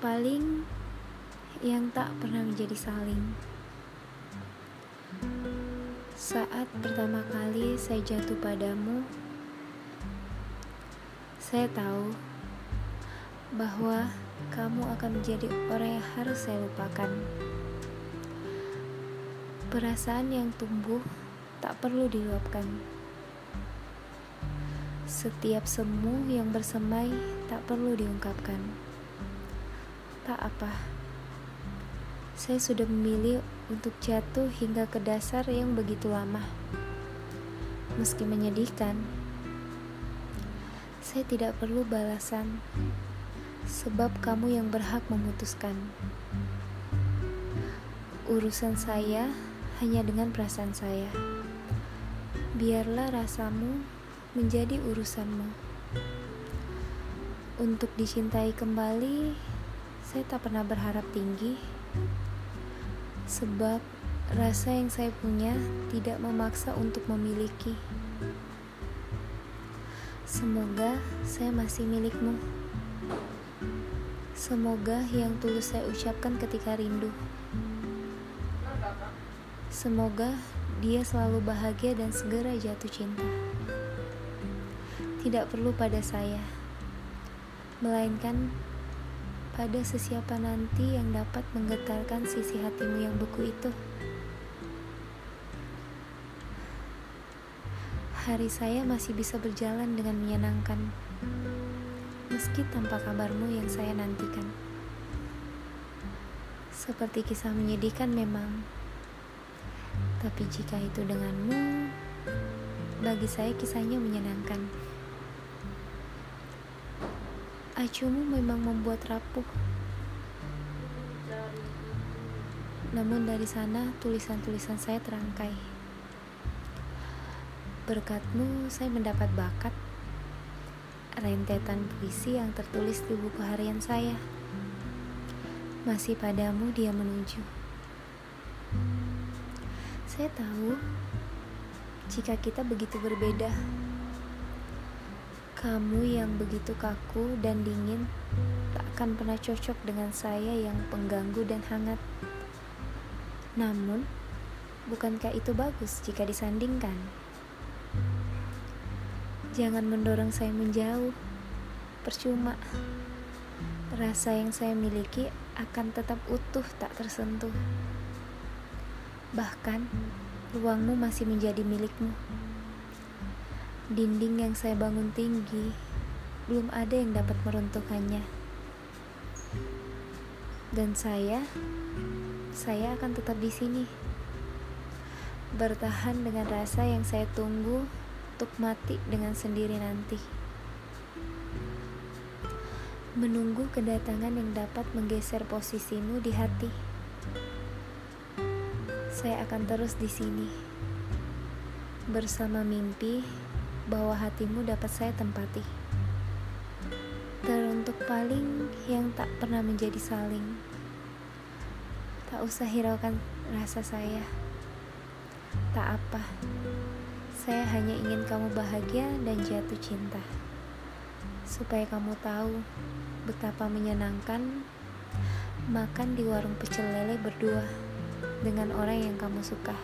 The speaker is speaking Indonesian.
paling yang tak pernah menjadi saling. Saat pertama kali saya jatuh padamu, saya tahu bahwa kamu akan menjadi orang yang harus saya lupakan. Perasaan yang tumbuh tak perlu diluapkan. Setiap semu yang bersemai tak perlu diungkapkan. Tak apa. Saya sudah memilih untuk jatuh hingga ke dasar yang begitu lama. Meski menyedihkan, saya tidak perlu balasan sebab kamu yang berhak memutuskan. Urusan saya hanya dengan perasaan saya. Biarlah rasamu menjadi urusanmu. Untuk dicintai kembali, saya tak pernah berharap tinggi, sebab rasa yang saya punya tidak memaksa untuk memiliki. Semoga saya masih milikmu. Semoga yang tulus saya ucapkan ketika rindu. Semoga dia selalu bahagia dan segera jatuh cinta. Tidak perlu pada saya, melainkan pada sesiapa nanti yang dapat menggetarkan sisi hatimu yang beku itu. Hari saya masih bisa berjalan dengan menyenangkan, meski tanpa kabarmu yang saya nantikan. Seperti kisah menyedihkan memang, tapi jika itu denganmu, bagi saya kisahnya menyenangkan. Acumu memang membuat rapuh. Namun dari sana tulisan-tulisan saya terangkai. Berkatmu saya mendapat bakat rentetan puisi yang tertulis di buku harian saya. Masih padamu dia menuju. Saya tahu jika kita begitu berbeda. Kamu yang begitu kaku dan dingin tak akan pernah cocok dengan saya yang pengganggu dan hangat. Namun, bukankah itu bagus jika disandingkan? Jangan mendorong saya menjauh. Percuma. Rasa yang saya miliki akan tetap utuh tak tersentuh. Bahkan, ruangmu masih menjadi milikmu. Dinding yang saya bangun tinggi, belum ada yang dapat meruntuhkannya. Dan saya, saya akan tetap di sini. Bertahan dengan rasa yang saya tunggu untuk mati dengan sendiri nanti. Menunggu kedatangan yang dapat menggeser posisimu di hati. Saya akan terus di sini. Bersama mimpi bahwa hatimu dapat saya tempati. Teruntuk paling yang tak pernah menjadi saling. Tak usah hiraukan rasa saya. Tak apa. Saya hanya ingin kamu bahagia dan jatuh cinta. Supaya kamu tahu betapa menyenangkan makan di warung pecel lele berdua dengan orang yang kamu suka.